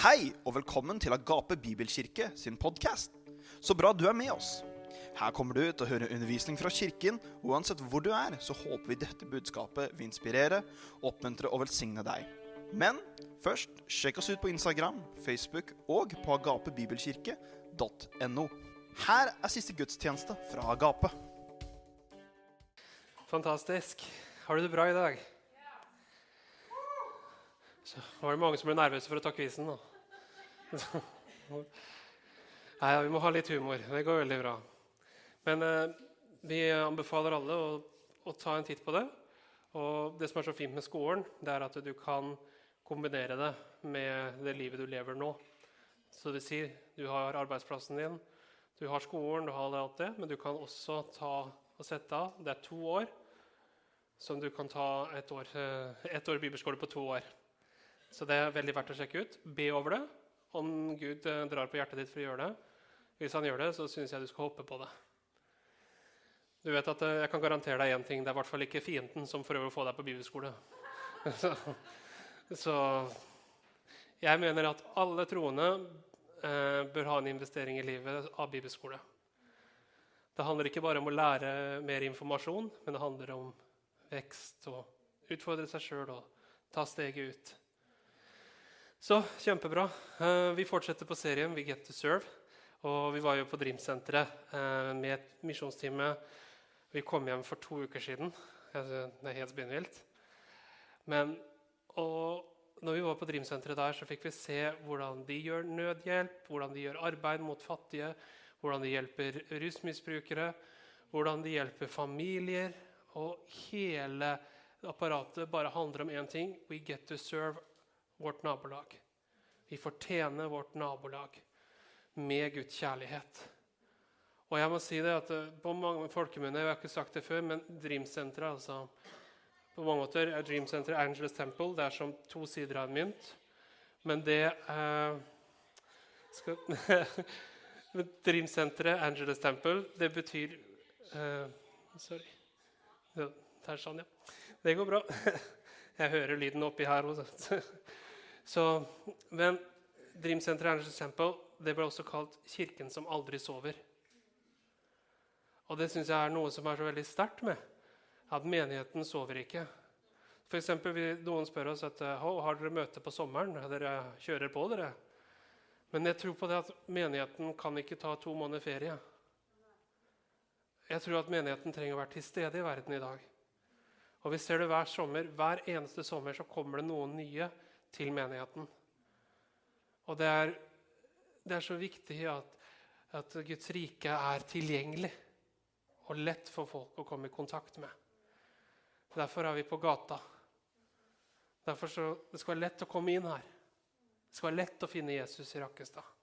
Hei og velkommen til Agape Bibelkirke sin podkast. Så bra du er med oss. Her kommer du til å høre undervisning fra kirken, og uansett hvor du er, så håper vi dette budskapet vil inspirere, oppmuntre og velsigne deg. Men først, sjekk oss ut på Instagram, Facebook og på agapebibelkirke.no. Her er siste gudstjeneste fra Agape. Fantastisk. Har du det bra i dag? Så var det mange som ble nervøse for å ta quizen. da. Nei, Vi må ha litt humor. Det går veldig bra. Men eh, vi anbefaler alle å, å, ta en titt på det. Og det som er så fint med skolen, det er at du kan kombinere det med det livet du lever nå. Så det sier, du har arbeidsplassen din, du har skolen, du har alt det, men du kan også ta og sette av. Det er to år som du kan ta et år, eh, et år bibelskole på to år. Så det er veldig verdt å sjekke ut. Be over det. Om Gud eh, drar på hjertet ditt for å gjøre det. Hvis han gjør det, så syns jeg du skal hoppe på det. Du vet at eh, Jeg kan garantere deg én ting. Det er i hvert fall ikke fienden som prøver å få deg på bibelskole. Så, så jeg mener at alle troende eh, bør ha en investering i livet av bibelskole. Det handler ikke bare om å lære mer informasjon, men det handler om vekst og utfordre seg sjøl og ta steget ut. Så kjempebra. Eh, vi fortsetter på serien We Get to Serve. Og vi var jo på Dream-senteret eh, med et misjonstime. Vi kom hjem for to uker siden. Det er helt spinnvilt. Men og når vi var på Dream-senteret der, så fikk vi se hvordan de gjør nødhjelp, hvordan de gjør arbeid mot fattige, hvordan de hjelper rusmisbrukere, hvordan de hjelper familier. Og hele apparatet bare handler om én ting. We get to serve vårt nabolag. Vi fortjener vårt nabolag med Guds kjærlighet. Og jeg må si det at eh, på mange folkemunner, Jeg har ikke sagt det før, men Dream-senteret altså, På mange måter er Dream Center Angeles Temple det er som to sider av en mynt. Men det eh, skal, Dream-senteret Angeles Temple, det betyr eh, Sorry. Det er sånn, ja. Det går bra. Jeg hører lyden oppi her. Også. Så, men Dream Center Angels Temple det ble også kalt 'kirken som aldri sover'. Og det syns jeg er noe som er så veldig sterkt med at menigheten sover ikke. For eksempel, Noen spør oss at har dere møte på sommeren. Dere kjører på, dere. Men jeg tror på det at menigheten kan ikke ta to måneder ferie. Jeg tror at menigheten trenger å være til stede i verden i dag. Og vi ser det hver sommer. Hver eneste sommer så kommer det noen nye til menigheten. Og det er, det er så viktig at, at, Guds rike er tilgjengelig og lett for folk å komme i kontakt med. Derfor er vi på gata. Derfor så, Det skal være lett å komme inn her. Det skal være lett å finne Jesus i Rakkestad.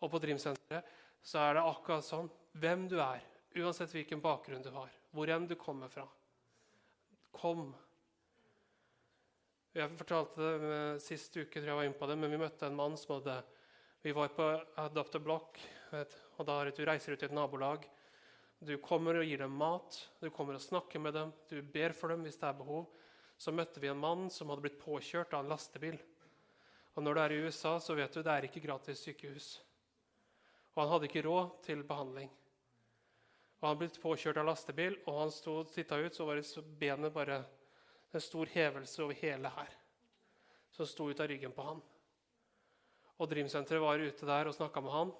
Og på Dreamsenteret så er det akkurat sånn. Hvem du er, uansett hvilken bakgrunn du har, hvor enn du kommer fra. Kom jeg fortalte det Sist uke tror jeg var inne på det, men vi møtte en mann som hadde Vi var på Adopt a Block, og da du reiser ut til et nabolag. Du kommer og gir dem mat, du kommer og snakker med dem, du ber for dem hvis det er behov. Så møtte vi en mann som hadde blitt påkjørt av en lastebil. Og Når du er i USA, så vet du det er ikke gratis sykehus. Og Han hadde ikke råd til behandling. Og Han blitt påkjørt av lastebil, og han sto og titta ut, så var benet bare en stor hevelse over hele her som sto ut av ryggen på han. Og Dreamsenteret var ute der og snakka med han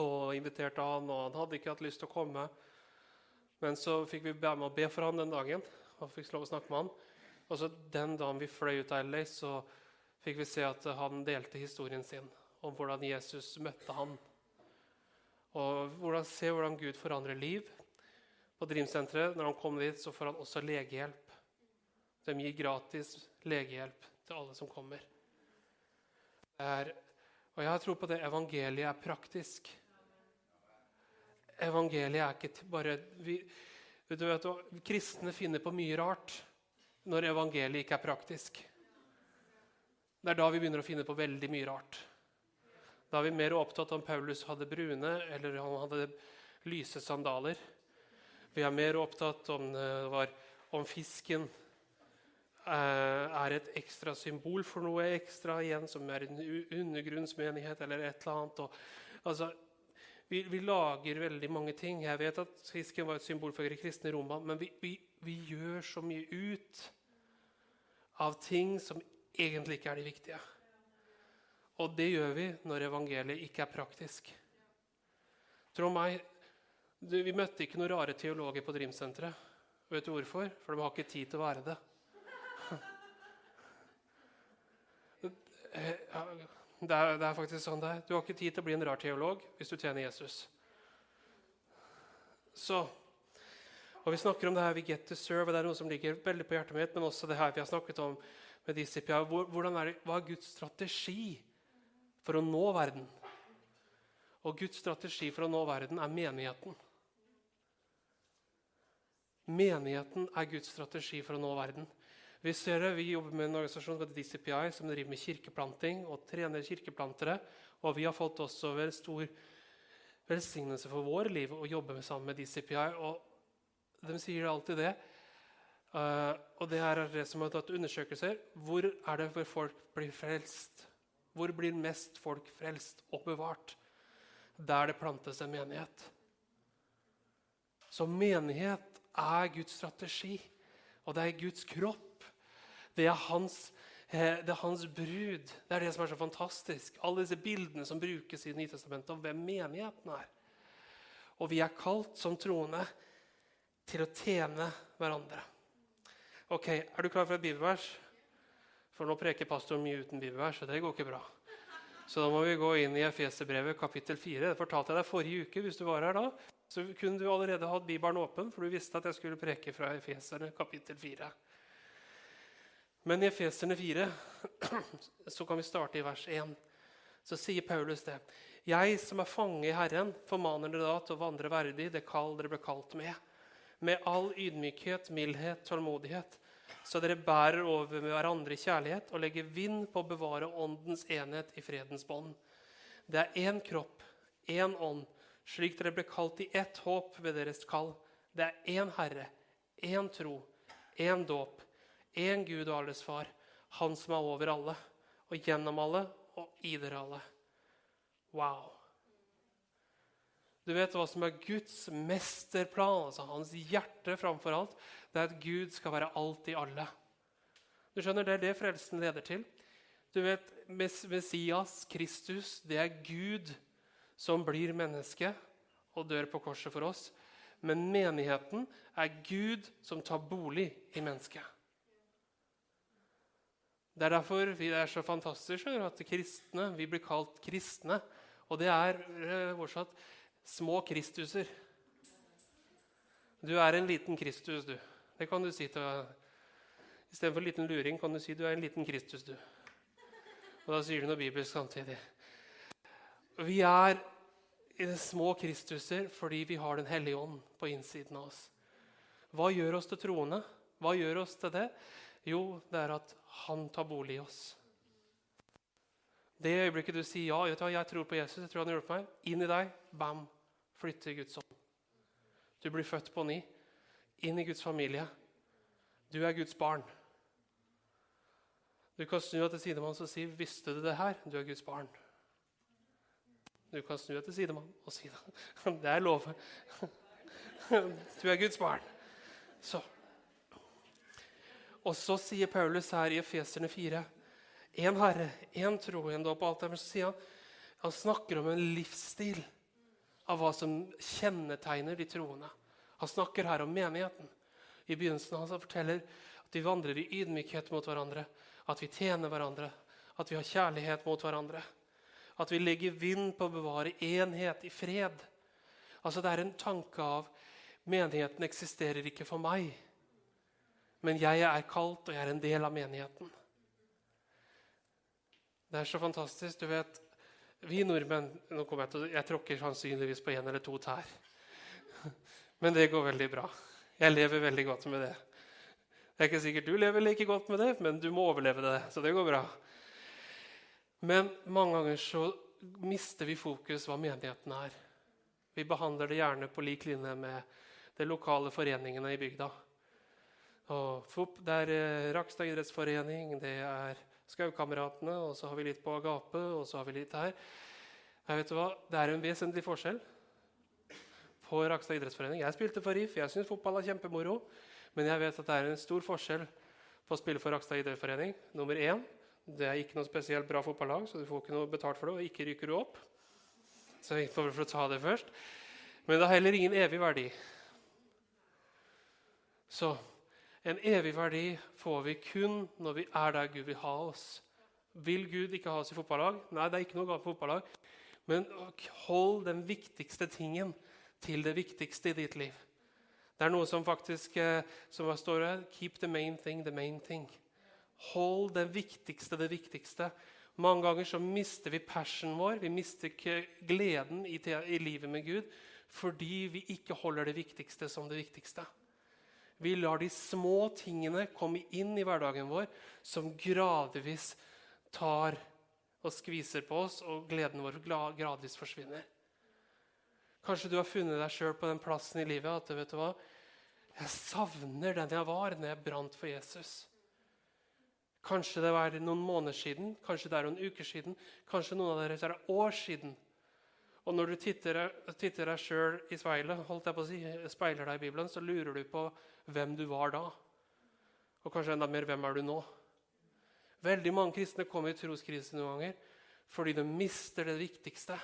og inviterte han, og han hadde ikke hatt lyst til å komme. Men så fikk vi være med og be for han den dagen og fikk lov å snakke med han. Og så Den dagen vi fløy ut av LA, så fikk vi se at han delte historien sin om hvordan Jesus møtte han. Og hvordan, se hvordan Gud forandrer liv. På Dreamsenteret, når han kom dit, så får han også legehjelp. De gir gratis legehjelp til alle som kommer. Er, og jeg har tro på det evangeliet er praktisk. Evangeliet er ikke bare vi, du vet, Kristne finner på mye rart når evangeliet ikke er praktisk. Det er da vi begynner å finne på veldig mye rart. Da er vi mer opptatt om Paulus hadde brune eller han hadde lyse sandaler. Vi er mer opptatt om, det var, om fisken eh, er et ekstra symbol for noe ekstra igjen, som er en undergrunnsmenighet eller et eller annet. Og, altså, vi, vi, lager veldig mange ting. Jeg vet at fisken var et symbol for kristne Roma, men vi, vi, vi gjør så mye ut av ting som egentlig ikke er de viktige. Og det gjør vi når evangeliet ikke er praktisk. Tro meg, du, Vi møtte ikke noen rare teologer på Dreamsenteret. Vet du hvorfor? For de har ikke tid til å være det. Det er, det er faktisk sånn det er. Du har ikke tid til å bli en rar teolog hvis du tjener Jesus. Så, og Vi snakker om det her vi get to serve, og det er noe som ligger veldig på hjertet mitt, men også det her vi har snakket om med Disipia. Hvordan hva er Guds strategi for å nå verden? Og Guds strategi for å nå verden er menigheten. Menigheten er Guds strategi for å nå verden. Vi ser det, vi jobber med en organisasjon som heter DCPI, som driver med kirkeplanting og trener kirkeplantere. Og vi har fått også ved stor velsignelse for vår liv å jobbe sammen med DCPI. Og de sier alltid det. Uh, og det er det som har tatt undersøkelser. Hvor er det hvor folk blir frelst? Hvor blir mest folk frelst og bevart? Der det plantes en menighet. Så menighet er Guds strategi, og det er Guds kropp. Det er hans, eh, det er hans brud. Det er det som er så fantastisk. Alle disse bildene som brukes i Nytestamentet om hvem menigheten er. Og vi er kalt som troende til å tjene hverandre. Ok, Er du klar for et bibelvers? For nå preker pastoren mye uten bibelvers, og det går ikke bra. Så da må vi gå inn i Efeserbrevet kapittel 4. Det fortalte jeg deg forrige uke. hvis du var her da så kunne du allerede hatt Bibelen åpen, for du visste at jeg skulle preke fra Efeserne kapittel 4. Men i Efeserne 4 så kan vi starte i vers 1. Så sier Paulus det. Jeg som er fange i Herren, formaner dere da til å vandre verdig det kall dere ble kalt med. Med all ydmykhet, mildhet, tålmodighet, så dere bærer over med hverandre i kjærlighet og legger vind på å bevare åndens enhet i fredens bånd. Det er én kropp, én ånd slik dere ble kalt i ett håp ved deres kall. Det er én Herre, én tro, én dåp, én Gud og alles Far, Han som er over alle, og gjennom alle og i dere alle. Wow. Du vet hva som er Guds mesterplan, altså hans hjerte framfor alt. Det er at Gud skal være alt i alle. Du skjønner, Det er det frelsen leder til. Du vet, Messias, Kristus, det er Gud som blir menneske og dør på korset for oss. Men menigheten er Gud som tar bolig i mennesket. Det er derfor vi er så fantastiske at kristne, vi blir kalt kristne. Og det er eh, fortsatt små Kristuser. Du er en liten Kristus, du. Det kan du si til Istedenfor liten luring kan du si du er en liten Kristus, du. Og da sier du noe bibelsk samtidig. Vi er små Kristuser fordi vi har Den hellige ånd på innsiden av oss. Hva gjør oss til troende? Hva gjør oss til det? Jo, det er at han tar bolig i oss. Det øyeblikket du sier ja, du, jeg tror på Jesus, jeg tror han har hjulpet meg, inn i deg, bam, flytter Guds ånd. Du blir født på ny, inn i Guds familie. Du er Guds barn. Du kan snu deg til sidemann og si 'Visste du det her? Du er Guds barn'. Du kan snu deg til sidemann og si det. Det er lov. Du er Guds barn. Så. Og så sier Paulus her i Efeserne 4 én Herre, én tro, én dåp. alt det, så sier han, han snakker om en livsstil av hva som kjennetegner de troende. Han snakker her om menigheten. I begynnelsen han forteller at vi vandrer i ydmykhet mot hverandre, at vi tjener hverandre, at vi har kjærlighet mot hverandre. At vi legger vind på å bevare enhet i fred. Altså Det er en tanke av menigheten eksisterer ikke for meg. Men jeg er kalt, og jeg er en del av menigheten. Det er så fantastisk. Du vet, Vi nordmenn nå kommer Jeg til, jeg tråkker sannsynligvis på én eller to tær. Men det går veldig bra. Jeg lever veldig godt med det. Det er ikke sikkert du lever like godt med det, men du må overleve det. Så det går bra. Men mange ganger så mister vi fokus hva menigheten er. Vi behandler det gjerne på lik linje med de lokale foreningene i bygda. Og FOP, det er eh, Rakstad idrettsforening, det er Skaukameratene, og så har vi litt på Agape, og så har vi litt her. Jeg vet du hva, Det er en vesentlig forskjell på Rakstad idrettsforening. Jeg spilte for RIF, jeg syns fotball er kjempemoro. Men jeg vet at det er en stor forskjell på å spille for Rakstad idrettsforening. Nummer én, det er ikke noe spesielt bra fotballag, så du får ikke noe betalt for det. Og ikke ryker du opp. Så jeg får for å ta det først. Men det har heller ingen evig verdi. Så en evig verdi får vi kun når vi er der Gud vil ha oss. Vil Gud ikke ha oss i fotballag? Nei, det er ikke noe galt med fotballag. Men hold den viktigste tingen til det viktigste i ditt liv. Det er noe som faktisk eh, som står her Keep the main thing the main thing. Hold det viktigste det viktigste. Mange ganger så mister vi passionen vår, vi mister gleden i, i livet med Gud fordi vi ikke holder det viktigste som det viktigste. Vi lar de små tingene komme inn i hverdagen vår, som gradvis tar og skviser på oss, og gleden vår gradvis forsvinner. Kanskje du har funnet deg sjøl på den plassen i livet at vet du hva, jeg savner den jeg var når jeg brant for Jesus. Kanskje det var noen måneder siden, kanskje det er noen uker siden, kanskje noen av dere er år siden. Og når du titter, titter deg sjøl i speilet, holdt jeg på å si, speiler deg i Bibelen, så lurer du på hvem du var da. Og kanskje enda mer hvem er du nå? Veldig mange kristne kommer i troskrise noen ganger fordi de mister det viktigste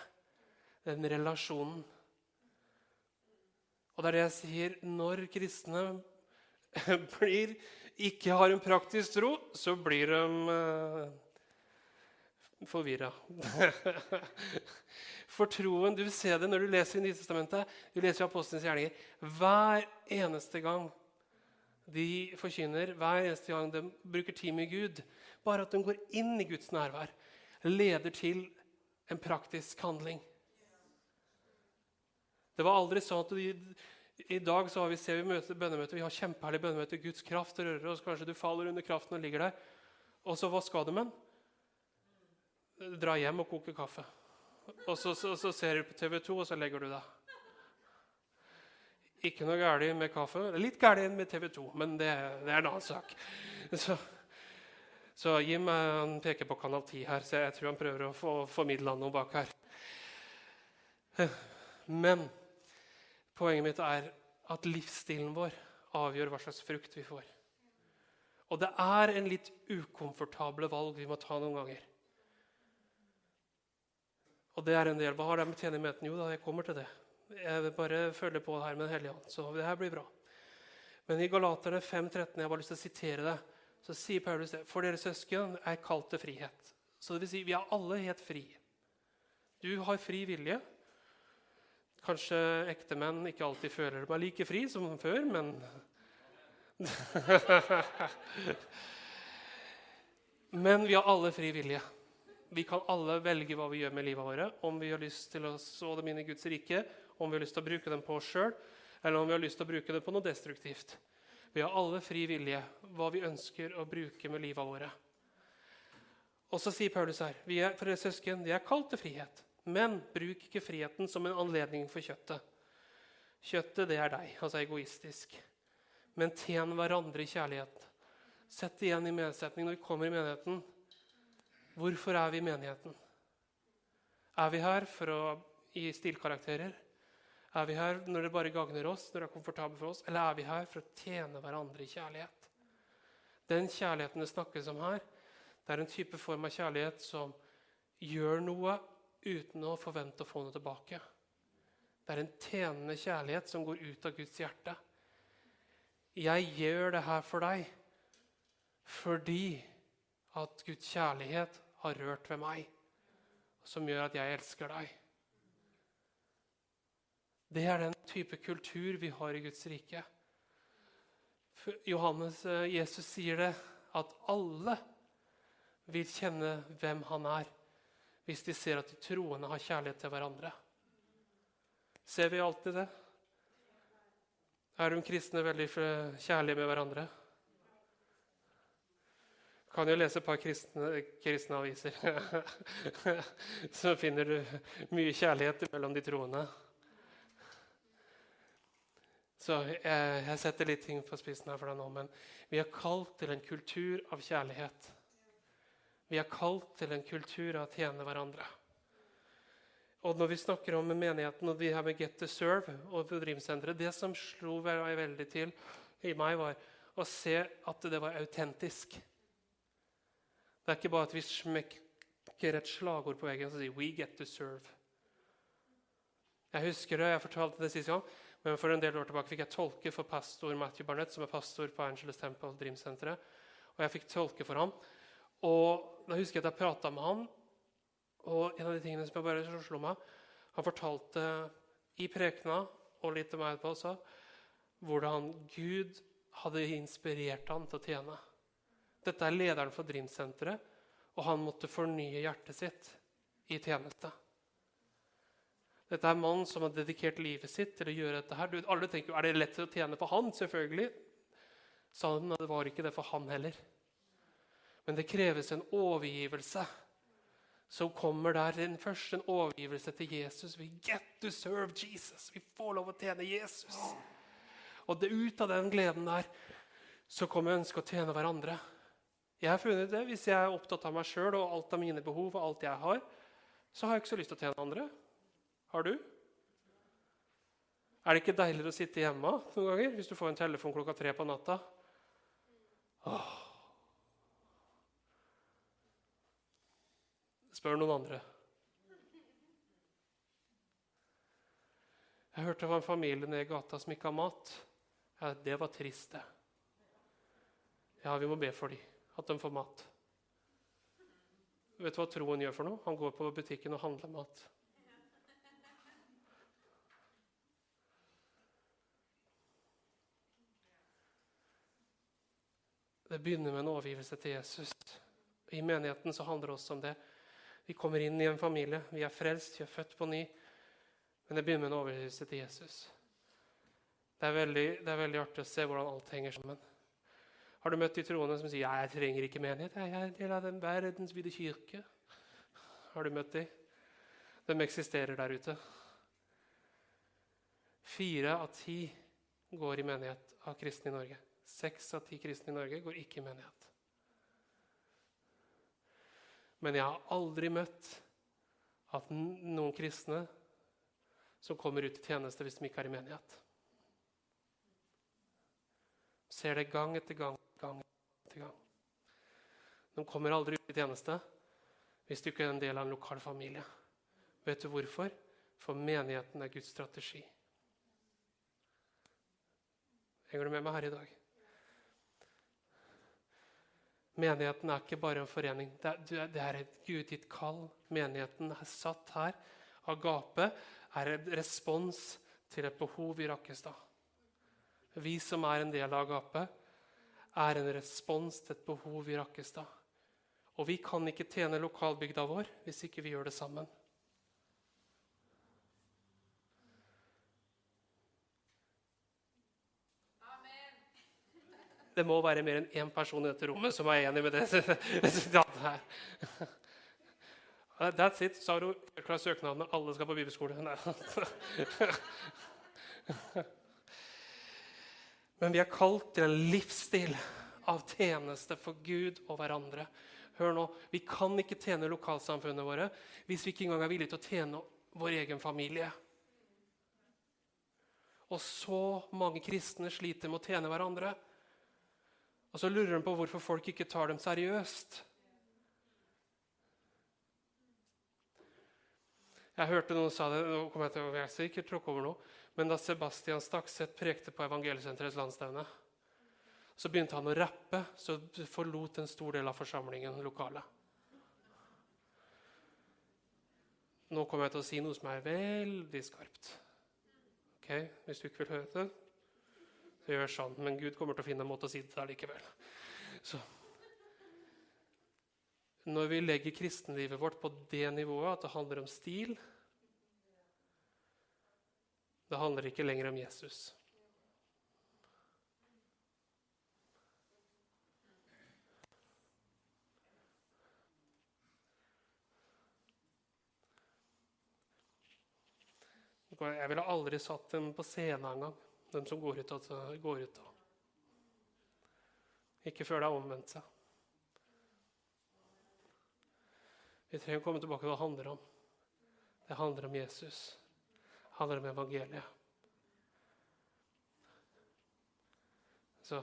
den relasjonen. Og det er det jeg sier. Når kristne blir, ikke har en praktisk tro, så blir de eh, forvirra. For troen, Du vil se det når du leser i Nytestamentet, du leser i Apostlenes gjerninger. Hver eneste gang de forkynner, hver eneste gang de bruker tid med Gud, bare at de går inn i Guds nærvær, leder til en praktisk handling. Det var aldri sånn at de, I dag så har vi, ser vi møte, bønnemøter, vi har kjempeherlig bønnemøter. Guds kraft rører oss. Kanskje du faller under kraften og ligger der. Og så hva skal du med den? Dra hjem og koke kaffe. Og så, så, så ser du på TV 2, og så legger du deg. Ikke noe galt med kaffe. Litt galt med TV 2, men det, det, er en annen sak. Så, så Jim han peker på Kanal 10 her, så jeg tror han prøver å få formidla noe bak her. Men Poenget mitt er at livsstilen vår avgjør hva slags frukt vi får. Og det er en litt ukomfortable valg vi må ta noen ganger. Og det er en del. Hva har det med tjenermøten? Jo da, jeg kommer til det. Jeg vil bare følge på her med Den hellige ånd. Så det her blir bra. Men i Galaterne 5,13, jeg har bare lyst til å sitere det, så sier Paulus det. For dere søsken er kalt til frihet. Så det vil si, vi er alle helt fri. Du har fri vilje. Kanskje ektemenn ikke alltid føler meg like fri som før, men Men vi har alle fri vilje. Vi kan alle velge hva vi gjør med livet vårt. Om vi har lyst til å så dem inn i Guds rike, om vi har lyst til å bruke dem på oss sjøl, eller om vi har lyst til å bruke dem på noe destruktivt. Vi har alle fri vilje hva vi ønsker å bruke med livet vårt. Og så sier Paulus her vi er, for søsken, vi er kalt til frihet. Men bruk ikke friheten som en anledning for kjøttet. Kjøttet, det er deg, altså egoistisk. Men tjen hverandre i kjærlighet. Sett igjen i medsetning når vi kommer i menigheten. Hvorfor er vi i menigheten? Er vi her for å gi stilkarakterer? Er vi her når det bare gagner oss, når det er komfortabelt for oss? Eller er vi her for å tjene hverandre i kjærlighet? Den kjærligheten det snakkes om her, det er en type form av kjærlighet som gjør noe uten å forvente å få noe tilbake. Det er en tjenende kjærlighet som går ut av Guds hjerte. Jeg gjør det her for deg fordi at Guds kjærlighet har rørt ved meg, som gjør at jeg elsker deg. Det er den type kultur vi har i Guds rike. Johannes, eh, Jesus sier det, at alle vil kjenne hvem han er hvis de ser at de troende har kjærlighet til hverandre. Ser vi alltid det? Er de kristne veldig kjærlige med hverandre? Kan jo lese et par kristne, kristne aviser. Så finner du mye kjærlighet mellom de troende. Så jeg, jeg setter litt ting på spissen her for deg nå, men vi er kalt til en kultur av kjærlighet. Vi er kalt til en kultur av å tjene hverandre. Og når vi snakker om menigheten og de her med Get to Serve og Dreamsenteret Det som slo meg veldig til i meg, var å se at det var autentisk. Det er ikke bare at vi smekker et slagord på veggen og sier 'We get to serve'. Jeg husker det, jeg fortalte det sist gang, men For en del år tilbake fikk jeg tolke for pastor Matthew Barnett, som er pastor på Angeles Temple Dream-senteret. Og jeg fikk tolke for ham. Og da husker jeg at jeg prata med han, og en av de tingene som jeg bare slo meg Han fortalte i prekena og litt til meg etterpå også, hvordan Gud hadde inspirert han til å tjene. Dette er lederen for Dream-senteret, og han måtte fornye hjertet sitt i tjeneste. Dette er en mann som har dedikert livet sitt til å gjøre dette. her. alle tenker er det lett å tjene for han? Selvfølgelig. Sa han, det var ikke det for han heller. Men det kreves en overgivelse som kommer der. Den første en overgivelse til Jesus. We get to serve Jesus. Vi får lov å tjene Jesus. Og det ut av den gleden der så kommer ønsket å tjene hverandre. Jeg har funnet det, Hvis jeg er opptatt av meg sjøl og alt av mine behov, og alt jeg har, så har jeg ikke så lyst til å tjene andre. Har du? Er det ikke deiligere å sitte hjemme noen ganger hvis du får en telefon klokka tre på natta? Åh. Spør noen andre. Jeg hørte det var en familie nede i gata som ikke har mat. Ja, det var trist, det. Ja, vi må be for dem, at de får mat. Vet du hva troen gjør for noe? Han går på butikken og handler mat. Det begynner med en overgivelse til Jesus. I menigheten så handler det også om det. Vi kommer inn i en familie, vi er frelst, vi er født på ny. Men det begynner med en overgivelse til Jesus. Det er, veldig, det er veldig artig å se hvordan alt henger sammen. Har du møtt de troende som sier 'jeg trenger ikke menighet', jeg er en del av den verdensvide kirke? Har du møtt de? De eksisterer der ute. Fire av ti går i menighet av kristne i Norge. Seks av ti kristne i Norge går ikke i menighet. Men jeg har aldri møtt at noen kristne som kommer ut i tjeneste hvis de ikke er i menighet. Ser det gang etter gang, gang etter gang. De kommer aldri ut i tjeneste hvis du ikke er en del av en lokal familie. Vet du hvorfor? For menigheten er Guds strategi. Henger du med meg her i dag? Menigheten er ikke bare en forening. Det er et gudgitt kall. Menigheten er satt her. Agape er en respons til et behov i Rakkestad. Vi som er en del av Agape, er en respons til et behov i Rakkestad. Og vi kan ikke tjene lokalbygda vår hvis ikke vi gjør det sammen. Det må være mer enn én person i dette rommet som er enig med det sitatet her. That's it. Sa du klar søknadene. Alle skal på bibelskole. Men vi er kalt til en livsstil av tjeneste for Gud og hverandre. Hør nå, Vi kan ikke tjene lokalsamfunnet våre hvis vi ikke engang er villige til å tjene vår egen familie. Og så mange kristne sliter med å tjene hverandre. Og så lurer de på hvorfor folk ikke tar dem seriøst. Jeg hørte noen sa det, nå kommer jeg til å sikkert tråkke over noe, men da Sebastian Stakset prekte på Evangeliesenterets landsstevne, så begynte han å rappe, så forlot en stor del av forsamlingen lokale. Nå kommer jeg til å si noe som er veldig skarpt. Ok, Hvis du ikke vil høre det, gjør sånn, men Gud kommer til å finne en måte å si det der likevel. Så. Når vi legger kristenlivet vårt på det nivået at det handler om stil Det handler ikke lenger om Jesus. Jeg ville aldri satt dem på scenen engang. Dem som går ut. Altså, går ut da. Ikke før det har omvendt seg. Vi trenger å komme tilbake til hva det handler om. Det handler om Jesus. Det handler om evangeliet. Så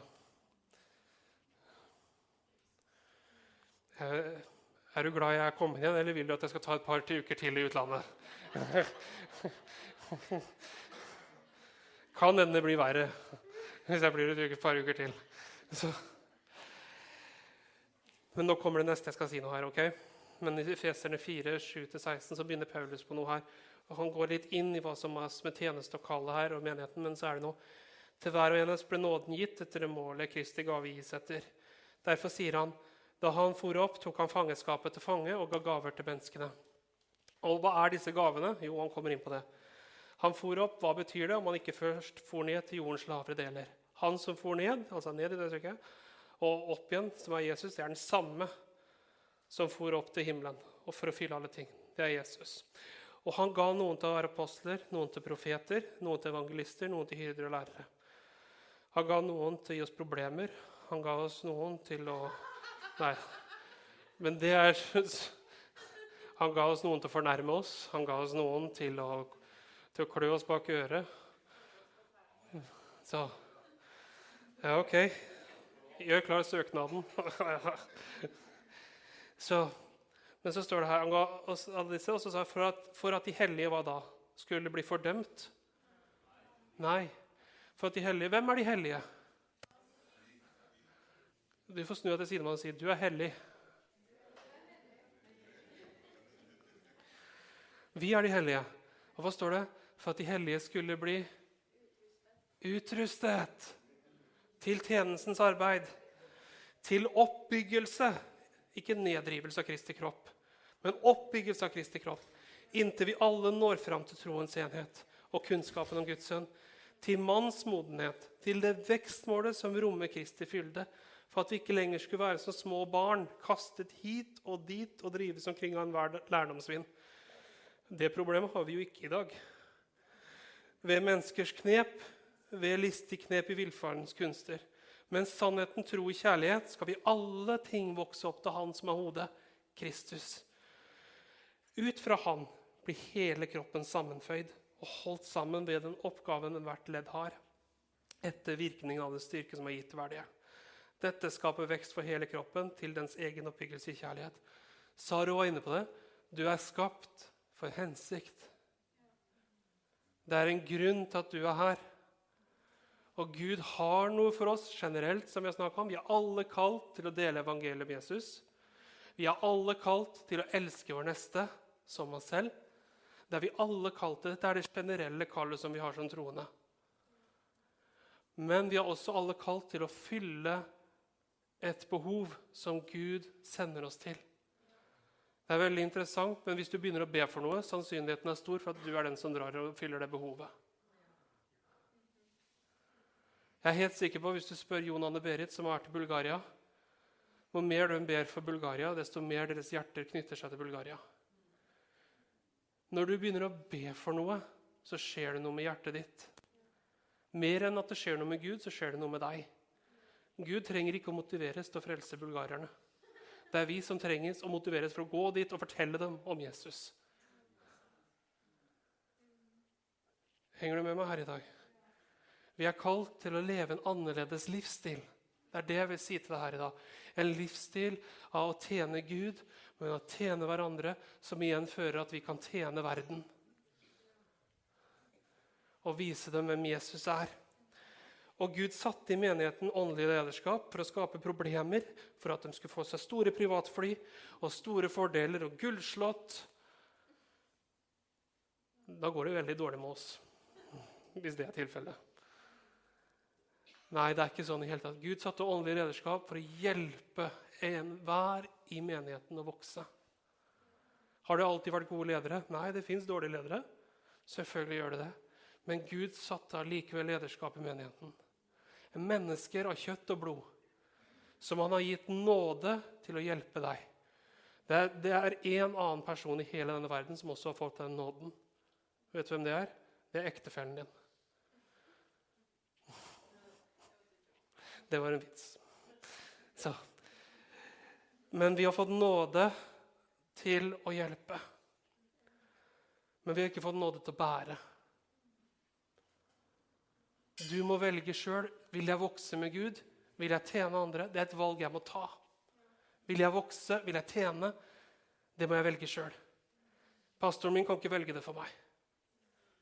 Er du glad jeg er kommet igjen, eller vil du at jeg skal ta et par uker til i utlandet? kan hende det blir verre hvis jeg blir et par uker til. Så. Men nå kommer det neste jeg skal si noe her. ok? Men i Feserne 4, 7-16 så begynner Paulus på noe her. og Han går litt inn i hva som er med tjeneste og kallet her, og menigheten, men så er det noe. Til hver og en ble nåden gitt etter det målet Kristi gave gis etter. Derfor sier han da han for opp, tok han fangenskapet til fange og ga gaver til menneskene. Og hva er disse gavene? Jo, han kommer inn på det. Han for opp, hva betyr det om han ikke først for ned til jordens lavere deler? Han som for ned, altså ned i det trykket, og opp igjen, som er Jesus, det er den samme som for opp til himmelen og for å fylle alle ting. Det er Jesus. Og han ga noen til å være apostler, noen til profeter, noen til evangelister, noen til hyrder og lærere. Han ga noen til å gi oss problemer. Han ga oss noen til å Nei. Men det er Han ga oss noen til å fornærme oss. Han ga oss noen til å, til å klø oss bak øret. Så Ja, OK. Gjør klar søknaden. så, men så står det her og så sa jeg, at, for at de hellige hva da? Skulle bli fordømt? Nei. For at de hellige Hvem er de hellige? Du får snu deg til siden og si 'Du er hellig'. Vi er de hellige. Og hva står det? For at de hellige skulle bli utrustet til tjenestens arbeid. Til oppbyggelse. Ikke nedrivelse av Kristi kropp, men oppbyggelse av Kristi kropp. Inntil vi alle når fram til troens enhet og kunnskapen om Guds sønn. Til manns modenhet, til det vekstmålet som rommer Kristi fylde for at vi ikke lenger skulle være som små barn, kastet hit og dit og drives omkring av enhver lærdomsvind. Det problemet har vi jo ikke i dag. Ved menneskers knep, ved listig knep i villfarens kunster. Men sannheten, tro og kjærlighet skal vi alle ting vokse opp til Han som er hodet, Kristus. Ut fra Han blir hele kroppen sammenføyd og holdt sammen ved den oppgaven hvert ledd har, etter virkningen av den styrke som er gitt hver del. Dette skaper vekst for hele kroppen til dens egen oppbyggelse i kjærlighet. Saro var inne på det. Du er skapt for hensikt. Det er en grunn til at du er her. Og Gud har noe for oss generelt. som Vi har om. Vi er alle kalt til å dele evangeliet med Jesus. Vi er alle kalt til å elske vår neste som oss selv. Det er vi alle kalt til. Dette er det generelle kallet som vi har som troende. Men vi er også alle kalt til å fylle et behov som Gud sender oss til. Det er veldig interessant, men hvis du begynner å be for noe, sannsynligheten er stor for at du er den som drar og fyller det behovet. Jeg er helt sikker på, Hvis du spør Jon Anne Berit, som har vært i Bulgaria Hvor mer de ber for Bulgaria, desto mer deres hjerter knytter seg til Bulgaria. Når du begynner å be for noe, så skjer det noe med hjertet ditt. Mer enn at det skjer noe med Gud, så skjer det noe med deg. Gud trenger ikke å motiveres til å frelse bulgarerne. Det er vi som trenges å motiveres for å gå dit og fortelle dem om Jesus. Henger du med meg her i dag? Vi er kalt til å leve en annerledes livsstil. Det er det jeg vil si til deg her i dag. En livsstil av å tjene Gud, men å tjene hverandre, som igjen fører at vi kan tjene verden. Og vise dem hvem Jesus er. Og Gud satte i menigheten åndelig lederskap for å skape problemer, for at de skulle få seg store privatfly og store fordeler og gullslott. Da går det veldig dårlig med oss, hvis det er tilfellet. Nei, det er ikke sånn i hele tatt. Gud satte åndelig lederskap for å hjelpe enhver i menigheten å vokse. Har det alltid vært gode ledere? Nei, det fins dårlige ledere. Selvfølgelig gjør det det. Men Gud satte allikevel lederskap i menigheten mennesker av kjøtt og blod, som han har gitt nåde til å hjelpe deg. Det er én annen person i hele denne verden som også har fått den nåden. Vet du hvem det er? Det er ektefellen din. Det var en vits. Så. Men vi har fått nåde til å hjelpe. Men vi har ikke fått nåde til å bære. Du må velge sjøl. Vil jeg vokse med Gud? Vil jeg tjene andre? Det er et valg jeg må ta. Vil jeg vokse? Vil jeg tjene? Det må jeg velge sjøl. Pastoren min kan ikke velge det for meg.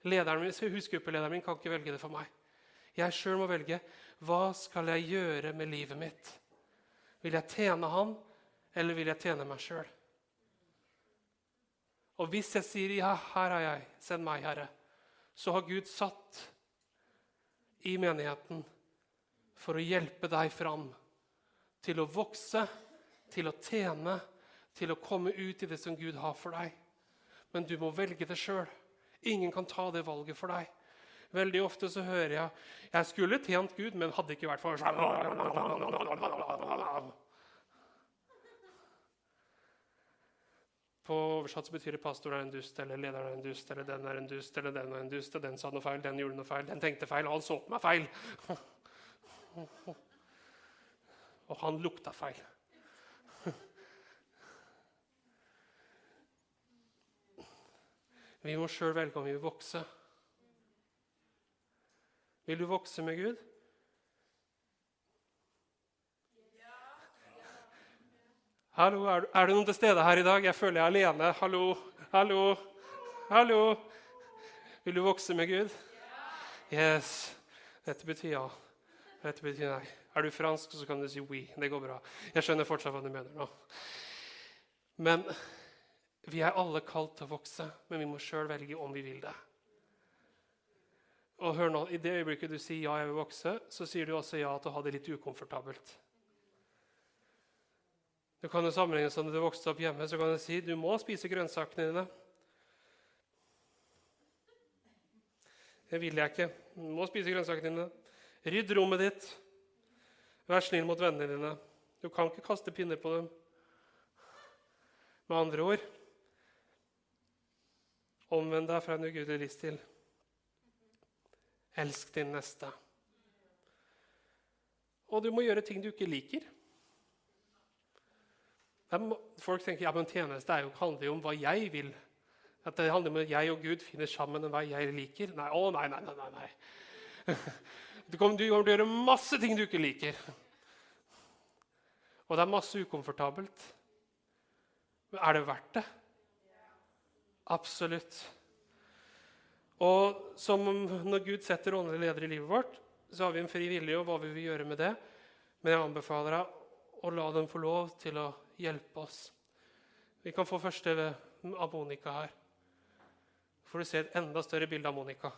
Husgruppelederen min kan ikke velge det for meg. Jeg sjøl må velge hva skal jeg gjøre med livet mitt. Vil jeg tjene han, eller vil jeg tjene meg sjøl? Og hvis jeg sier 'ja, her er jeg, send meg, Herre', så har Gud satt i menigheten for å hjelpe deg fram til å vokse, til å tjene, til å komme ut i det som Gud har for deg. Men du må velge det sjøl. Ingen kan ta det valget for deg. Veldig ofte så hører jeg jeg skulle tjent Gud, men hadde ikke vært for På oversatt så betyr det pastor er en dust, eller lederen er en dust, eller den er en dust, eller den er en dust, og den sa noe feil, den gjorde noe feil, den tenkte feil, og han så på meg feil. Og han lukta feil. Vi må sjøl velge om vi vil vokse. Vil du vokse med Gud? Hallo, er, det noen til stede her i dag? Jeg føler jeg er alene. Hallo, hallo, hallo. Vil du vokse med Gud? Yes. Dette betyr ja. Dette betyr nei. Er du fransk, så kan du si oui. Det går bra. Jeg skjønner fortsatt hva du mener nå. Men vi er alle kalt til å vokse, men vi må sjøl velge om vi vil det. Og hør nå, I det øyeblikket du sier ja, jeg vil vokse, så sier du også ja til å ha det litt ukomfortabelt. Du kan jo sammenligne sånn at du vokste opp hjemme, så kan du si du må spise grønnsakene dine. Det vil jeg ikke. Du må spise grønnsakene dine. Rydd rommet ditt. Vær snill mot vennene dine. Du kan ikke kaste pinner på dem. Med andre ord Omvend deg fra en ugudelig livsstil. Elsk din neste. Og du må gjøre ting du ikke liker. Folk tenker ja, men tjeneste jo, handler jo om hva jeg vil. At det handler om at jeg og Gud finner sammen en hva jeg liker. Nei, å, nei, nei, nei, nei. Du kommer, du kommer til å gjøre masse ting du ikke liker. Og det er masse ukomfortabelt. Men er det verdt det? Absolutt. Og som når Gud setter åndelige ledere i livet vårt, så har vi en fri vilje og hva vi vil gjøre med det. Men jeg anbefaler deg å la dem få lov til å hjelpe oss. Vi kan få første av Monica her. får du se et enda større bilde av Monica.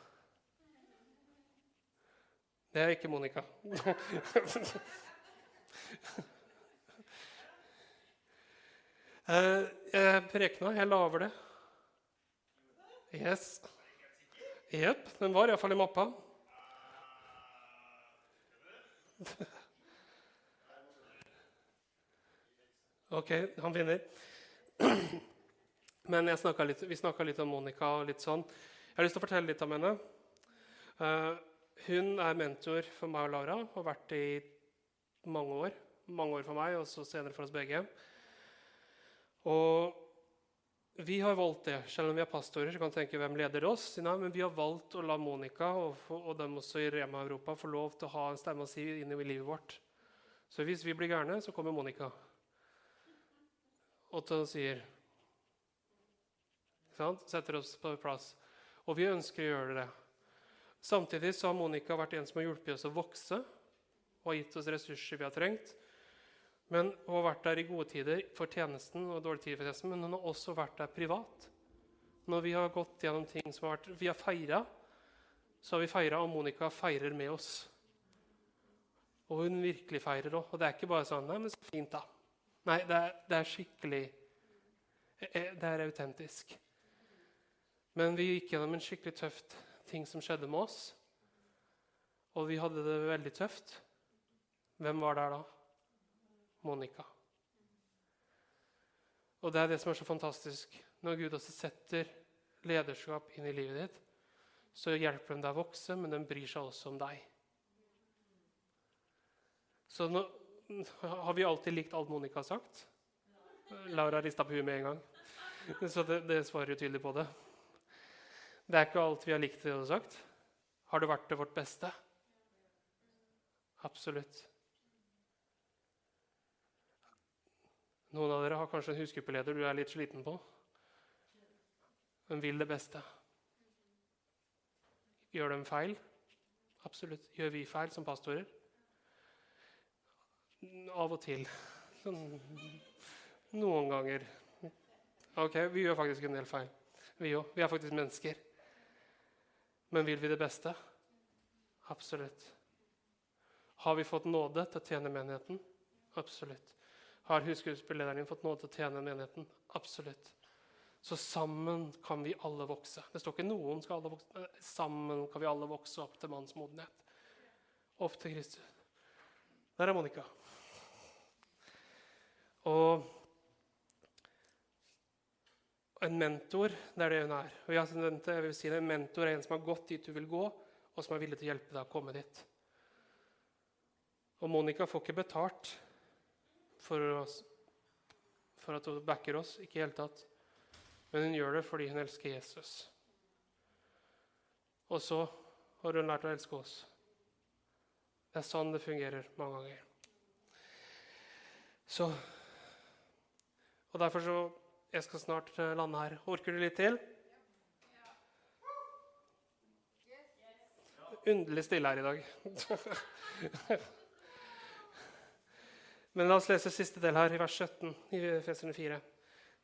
Det er ikke Monica. Eh, jeg prekna. Jeg lager det. Yes. Jepp. Den var iallfall i mappa. Ok, han vinner. Men litt, vi snakka litt om Monica og litt sånn. Jeg har lyst til å fortelle litt om henne. Uh, hun er mentor for meg og Laura og har vært det i mange år. Mange år for meg, og så senere for oss begge. Og vi har valgt det, selv om vi er pastorer. så kan du tenke hvem leder oss. Nei, men vi har valgt å la Monica og, og dem også i Rema Europa få lov til å ha en stemme å si inn i livet vårt. Så hvis vi blir gærne, så kommer Monica og til sier Setter oss på plass. Og vi ønsker å gjøre det. Samtidig så har Monica vært en som har hjulpet oss å vokse og gitt oss ressurser vi har trengt. Men Hun har vært der i gode tider for tjenesten og dårlige tider for tjenesten, men hun har også vært der privat. Når vi har gått gjennom ting som har vært Vi har feira, så har vi feira, og Monica feirer med oss. Og hun virkelig feirer òg. Og det er ikke bare sånn Nei, men så fint, da. Nei, det er, det er skikkelig eh, eh, Det er autentisk. Men vi gikk gjennom en skikkelig tøft ting som skjedde med oss. Og vi hadde det veldig tøft. Hvem var der da? Monica. Og det er det som er så fantastisk. Når Gud også setter lederskap inn i livet ditt, så hjelper den deg å vokse, men den bryr seg også om deg. Så nå, har vi alltid likt alt Monica har sagt? Laura rista på huet med en gang. Så det, det, svarer jo tydelig på det. Det er ikke alt vi har likt det du har sagt. Har det vært til vårt beste? Absolutt. Noen av dere har kanskje en husgruppeleder du er litt sliten på. Men vil det beste. Gjør de feil? Absolutt. Gjør vi feil som pastorer? Av og til. Sånn, noen ganger. Ok, vi gjør faktisk en del feil. Vi òg. Vi er faktisk mennesker. Men vil vi det beste? Absolutt. Har vi fått nåde til å tjene menigheten? Absolutt. Har husgruppellederen din fått nåde til å tjene menigheten? Absolutt. Så sammen kan vi alle vokse. Det står ikke 'noen skal alle vokse'. Sammen kan vi alle vokse opp til mannsmodenhet. Opp til Kristus. Der er Monica. Og en mentor, det er det hun er. Og jeg vil si det, En mentor er en som har gått dit du vil gå, og som er villig til å hjelpe deg å komme dit. Og Monica får ikke betalt for, oss, for at hun backer oss. Ikke i hele tatt. Men hun gjør det fordi hun elsker Jesus. Og så har hun lært å elske oss. Det er sånn det fungerer mange ganger. Så Og derfor så Jeg skal snart lande her. Orker du litt til? Underlig stille her i dag. Men la oss lese siste del her, i vers 17 i Feserne 4.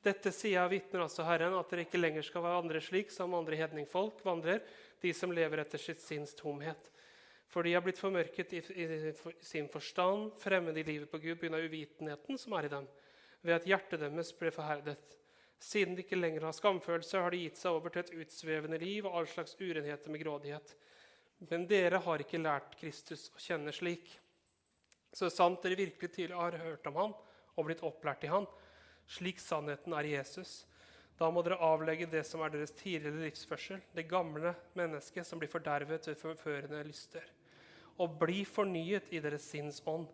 Dette sier jeg vitner altså Herren, at dere ikke lenger skal vandre slik som andre hedningfolk vandrer, de som lever etter sitt sinns tomhet. For de har blitt formørket i, i, i sin forstand, fremmede i livet på Gud pga. uvitenheten som er i dem, ved at hjertet deres ble forherdet. Siden de ikke lenger har skamfølelse, har de gitt seg over til et utsvevende liv og all slags urenheter med grådighet. Men dere har ikke lært Kristus å kjenne slik. Så sant dere virkelig tidlig har hørt om han og blitt opplært i han, slik sannheten er Jesus, da må dere avlegge det som er deres tidligere livsførsel, det gamle mennesket som blir fordervet ved forførende lyster. Og bli fornyet i deres sinns ånd.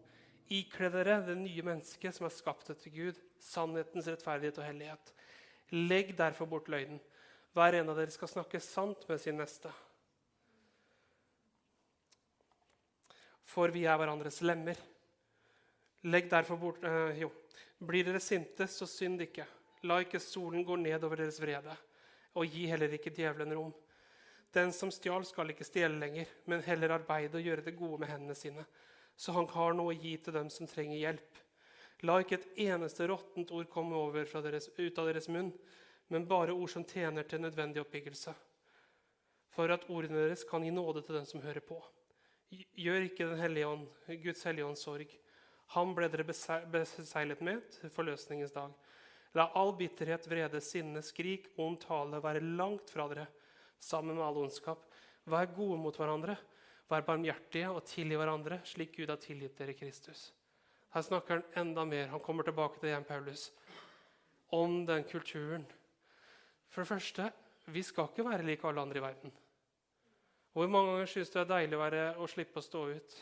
Ikle dere det nye mennesket som er skapt etter Gud, sannhetens rettferdighet og hellighet. Legg derfor bort løgnen. Hver en av dere skal snakke sant med sin neste. for vi er hverandres lemmer. Legg derfor bort øh, Jo, blir dere sinte, så synd ikke. La ikke solen gå ned over deres vrede, og gi heller ikke djevelen rom. Den som stjal, skal ikke stjele lenger, men heller arbeide og gjøre det gode med hendene sine, så han har noe å gi til dem som trenger hjelp. La ikke et eneste råttent ord komme deres, ut av deres munn, men bare ord som tjener til nødvendig oppbyggelse, for at ordene deres kan gi nåde til den som hører på. Gjør ikke Den hellige ånd, Guds hellige ånd sorg. Han ble dere beseglet med til forløsningens dag. La all bitterhet, vrede, sinne, skrik, ond tale være langt fra dere, sammen med all ondskap. Vær gode mot hverandre, vær barmhjertige og tilgi hverandre, slik Gud har tilgitt dere Kristus. Her snakker han enda mer. Han kommer tilbake til igjen, Paulus. Om den kulturen. For det første, vi skal ikke være lik alle andre i verden. Hvor mange ganger syns du det er deilig å, være, å slippe å stå ut?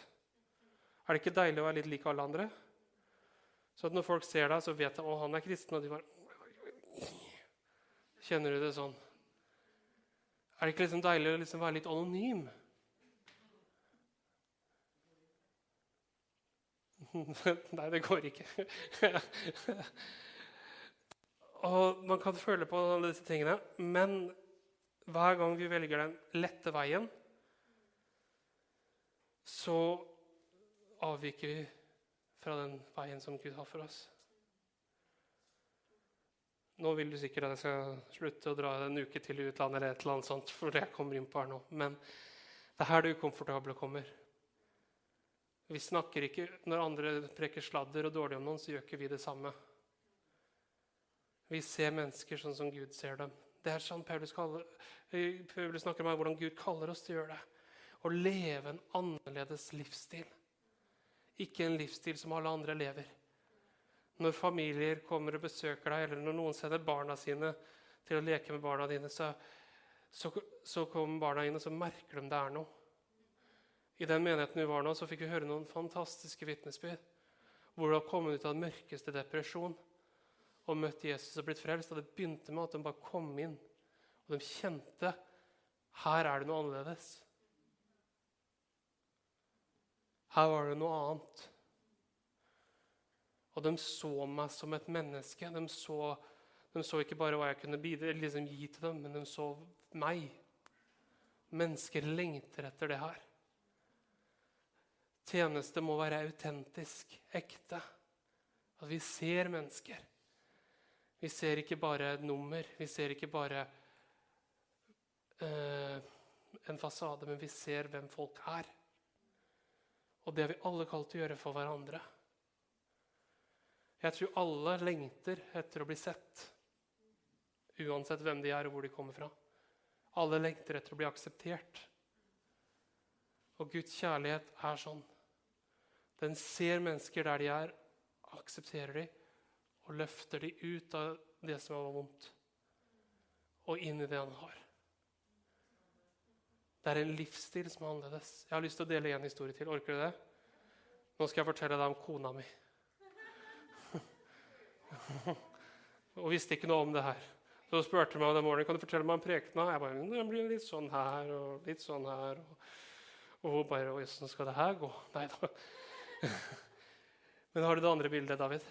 Er det ikke deilig å være litt lik alle andre? Så at når folk ser deg, så vet de at han er kristen, og de bare Kjenner du det sånn? Er det ikke liksom deilig å liksom være litt anonym? Nei, det går ikke. og Man kan føle på alle disse tingene, men hver gang vi velger den lette veien, så avviker vi fra den veien som Gud har for oss. Nå vil du sikkert at jeg skal slutte å dra en uke til i utlandet, eller et eller annet sånt, for jeg kommer inn på her nå. Men det er her det ukomfortable kommer. Vi snakker ikke, Når andre preker sladder og dårlig om noen, så gjør ikke vi det samme. Vi ser mennesker sånn som Gud ser dem. Det er sånn Paulus, kaller, Paulus snakker om hvordan Gud kaller oss til å gjøre det å leve en annerledes livsstil. Ikke en livsstil som alle andre lever. Når familier kommer og besøker deg, eller når noen sender barna sine til å leke med barna dine, så, så, så kommer barna inn, og så merker de det er noe. I den menigheten vi var nå, så fikk vi høre noen fantastiske vitnesbyrd. Hvor de har kommet ut av den mørkeste depresjon og møtt Jesus og blitt frelst. Og det begynte med at de bare kom inn, og de kjente her er det noe annerledes. Her var det noe annet. Og de så meg som et menneske. De så, de så ikke bare hva jeg kunne bidra, liksom gi til dem, men de så meg. Mennesker lengter etter det her. Tjeneste må være autentisk, ekte. At vi ser mennesker. Vi ser ikke bare et nummer, vi ser ikke bare uh, en fasade, men vi ser hvem folk er. Og det er vi alle kalt til å gjøre for hverandre. Jeg tror alle lengter etter å bli sett, uansett hvem de er og hvor de kommer fra. Alle lengter etter å bli akseptert. Og Guds kjærlighet er sånn. Den ser mennesker der de er, aksepterer de og løfter de ut av det som var vondt, og inn i det han har. Det er en livsstil som er annerledes. Jeg har lyst til å dele en historie til. Orker du det? Nå skal jeg fortelle deg om kona mi. og visste ikke noe om det her. Så spurte hun meg den morgenen kan du fortelle meg om prekena. Jeg bare, det blir litt sånn her og litt sånn her. Og, og hun bare Åssen skal det her gå? Nei da. Men har du det andre bildet, David?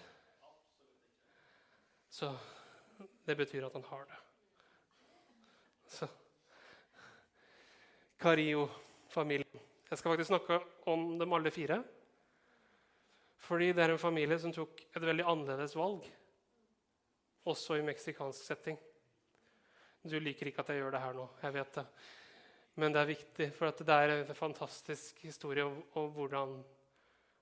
Så det betyr at han har det. Så Cario-familien. Jeg skal faktisk snakke om dem alle fire. Fordi det er en familie som tok et veldig annerledes valg, også i meksikansk setting. Du liker ikke at jeg gjør det her nå, jeg vet det. Men det er viktig, for det er en fantastisk historie om, om hvordan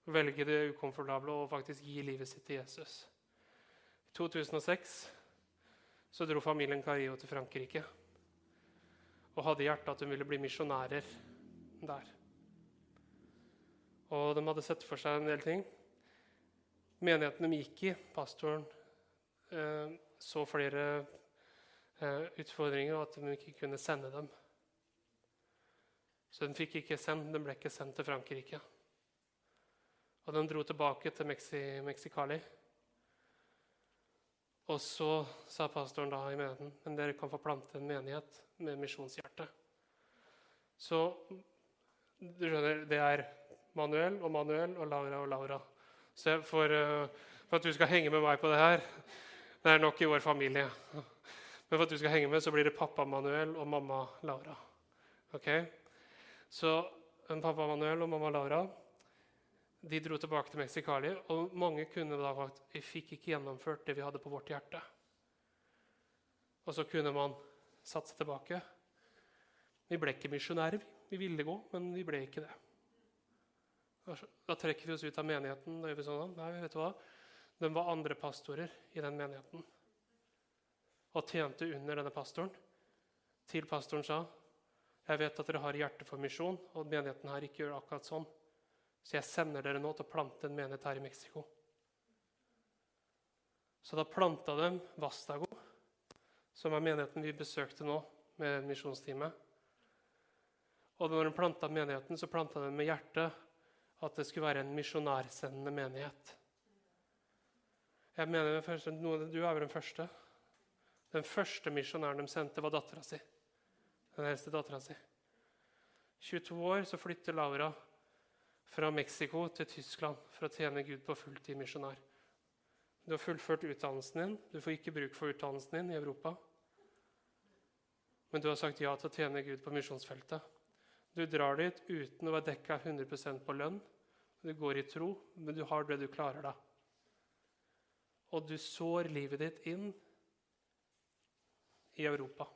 velge det ukomfortable og faktisk gi livet sitt til Jesus. I 2006 så dro familien Carillo til Frankrike og hadde i hjertet at hun ville bli misjonærer der. Og de hadde sett for seg en del ting. Menigheten de gikk i, pastoren, eh, så flere eh, utfordringer og at de ikke kunne sende dem. Så de ikke sendt, de ble ikke sendt til Frankrike. Og de dro tilbake til Mexicali. Og så sa pastoren da i menigheten men dere kan få plante en menighet med misjonshjerte. Så du skjønner, det er Manuel og Manuel og Laura og Laura. Så for, uh, for, at du skal henge med meg på det her Det er nok i vår familie. Men for at du skal henge med, så blir det pappa Manuel og mamma Laura. Ok? Så pappa Manuel og mamma Laura de dro tilbake til Mexicali, og mange kunne da sagt vi fikk ikke gjennomført det vi hadde på vårt hjerte. Og så kunne man satse tilbake. Vi ble ikke misjonærer. Vi ville gå, men vi ble ikke det. Da trekker vi oss ut av menigheten. Da gjør vi sånn, Nei, vet du hva? De var andre pastorer i den menigheten og tjente under denne pastoren. Til pastoren sa jeg vet at dere har hjerte for misjon, og menigheten her ikke gjør akkurat sånn. Så jeg sender dere nå til å plante en menighet her i Mexico. Så da planta de Vastago, som er menigheten vi besøkte nå med misjonsteamet. Og når de planta menigheten, så planta de med hjertet at det skulle være en misjonærsendende menighet. Jeg mener Du er vel den første? Den første misjonæren de sendte, var dattera si. Den eldste dattera si. 22 år så flytter Laura fra Mexico til Tyskland for å tjene Gud på fulltid misjonær. Du har fullført utdannelsen din. Du får ikke bruk for utdannelsen din i Europa. Men du har sagt ja til å tjene Gud på misjonsfeltet. Du drar dit uten å være dekka 100% på lønn. Du går i tro, men du har det du klarer da. Og du sår livet ditt inn i Europa.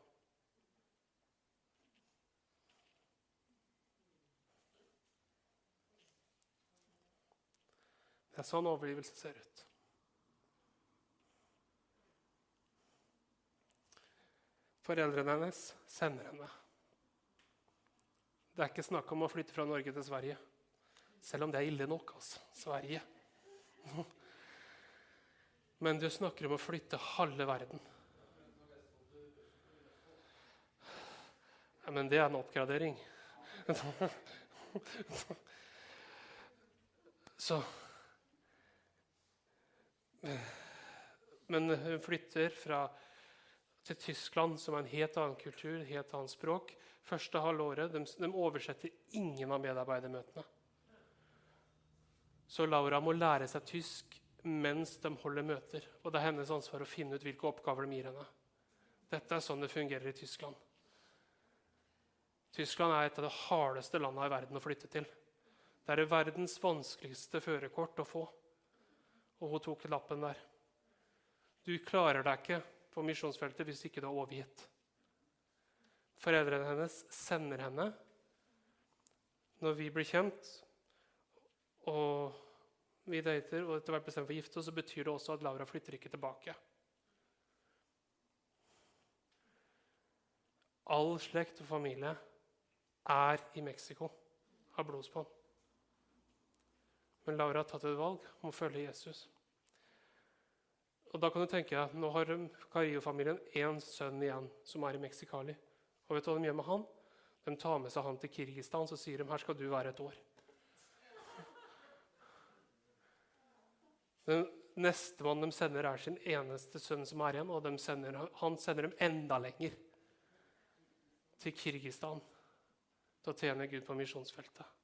Det er sånn overgivelse ser ut. Foreldrene hennes sender henne. Det er ikke snakk om å flytte fra Norge til Sverige. Selv om det er ille nok. altså. Sverige. Men du snakker om å flytte halve verden. Ja, men det er en oppgradering. Så Men hun flytter fra, til Tyskland, som er en helt annen kultur, helt annet språk. Første halvåret de, de oversetter ingen av medarbeidermøtene. Så Laura må lære seg tysk mens de holder møter. Og det er hennes ansvar å finne ut hvilke oppgaver de gir henne. Dette er sånn det fungerer i Tyskland. Tyskland er et av de hardeste landene i verden å flytte til. Det er det verdens vanskeligste førerkort å få. Og hun tok lappen der. Du klarer deg ikke på misjonsfeltet hvis ikke du er overgitt. Foreldrene hennes sender henne når vi blir kjent, og vi dater og etter hvert bestemmer for å gifte oss, så betyr det også at Laura flytter ikke tilbake. All slekt og familie er i Mexico har blodsbånd. Men Laura har tatt et valg om å følge Jesus. Og da kan du tenke deg, Nå har Carillo-familien én sønn igjen som er i Mexicali. Og vet du hva de gjør med han? De tar med seg han til Kirgistan så sier de, her skal du være et år. Den Nestemann de sender, er sin eneste sønn som er igjen, og sender, han sender dem enda lenger. Til Kirgistan. Å tjene Gud på misjonsfeltet.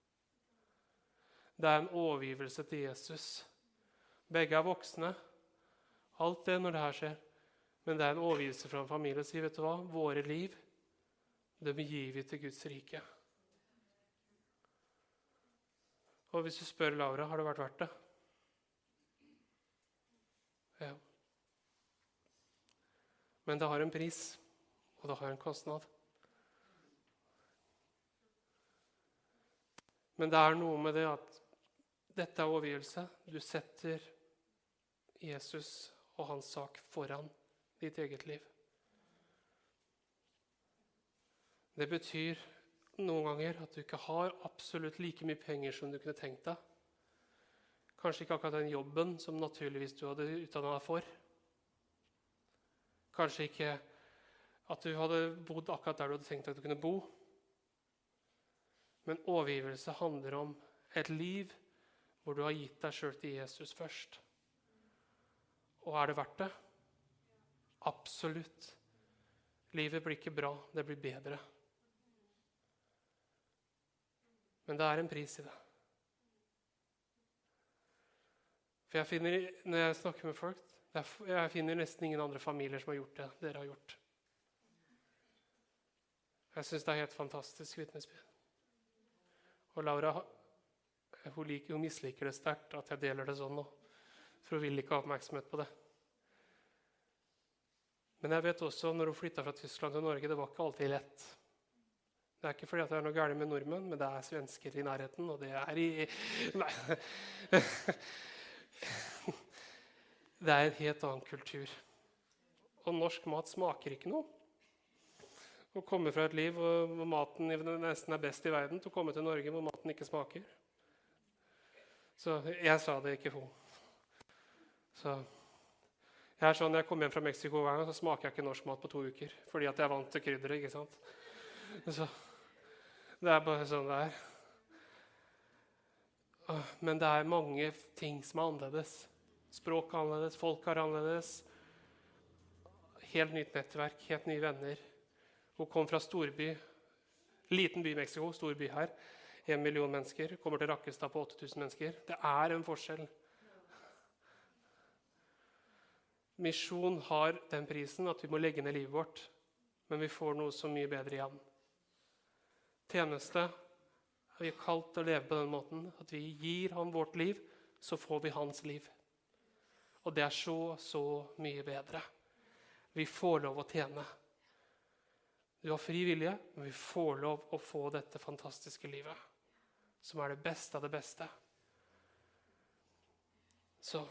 Det er en overgivelse til Jesus. Begge er voksne. Alt det når det her skjer. Men det er en overgivelse fra en familie å si vet du hva, våre liv dem gir vi til Guds rike. Og hvis du spør Laura har det vært verdt det ja. Men det har en pris, og det har en kostnad. Men det er noe med det at dette er overgivelse. Du setter Jesus og hans sak foran ditt eget liv. Det betyr noen ganger at du ikke har absolutt like mye penger som du kunne tenkt deg. Kanskje ikke akkurat den jobben som naturligvis du hadde utdanna deg for. Kanskje ikke at du hadde bodd akkurat der du hadde tenkt at du kunne bo. Men overgivelse handler om et liv hvor du har gitt deg sjøl til Jesus først. Og er det verdt det? Absolutt. Livet blir ikke bra, det blir bedre. Men det er en pris i det. For jeg finner, Når jeg snakker med folk, jeg finner nesten ingen andre familier som har gjort det dere har gjort. Jeg syns det er helt fantastisk vitnesbyrd. Og Laura hun, liker, hun misliker det sterkt at jeg deler det sånn nå. For hun vil ikke ha oppmerksomhet på det. Men jeg vet også når hun flytta fra Tyskland til Norge, det var ikke alltid lett. Det er ikke fordi det er noe galt med nordmenn, men det er svensker i nærheten, og det er i Nei. Det er en helt annen kultur. Og norsk mat smaker ikke noe. Å komme fra et liv hvor maten nesten er best i verden, til å komme til Norge hvor maten ikke smaker. Så jeg sa det, ikke hun. Så jeg er sånn, jeg kommer hjem fra Mexico hver gang, så smaker jeg ikke norsk mat på to uker. Fordi at jeg er vant til krydderet. ikke sant? Så det er bare sånn det er. Men det er mange ting som er annerledes. Språket er annerledes, folk er annerledes. Helt nytt nettverk, helt nye venner. Hun kom fra storby. Liten by i Mexico, stor by her. En million mennesker. Kommer til Rakkestad på 8000 mennesker. Det er en forskjell. Misjon har den prisen at vi må legge ned livet vårt, men vi får noe så mye bedre igjen. Tjeneste vi er kalt til å leve på den måten at vi gir ham vårt liv, så får vi hans liv. Og det er så, så mye bedre. Vi får lov å tjene. Du har fri vilje, men vi får lov å få dette fantastiske livet. Som er det beste av det beste. Så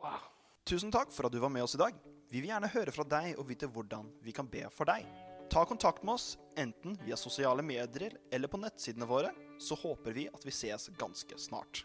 wow. Tusen takk for at du var med oss i dag. Vi vil gjerne høre fra deg og vite hvordan vi kan be for deg. Ta kontakt med oss, enten via sosiale medier eller på nettsidene våre, så håper vi at vi ses ganske snart.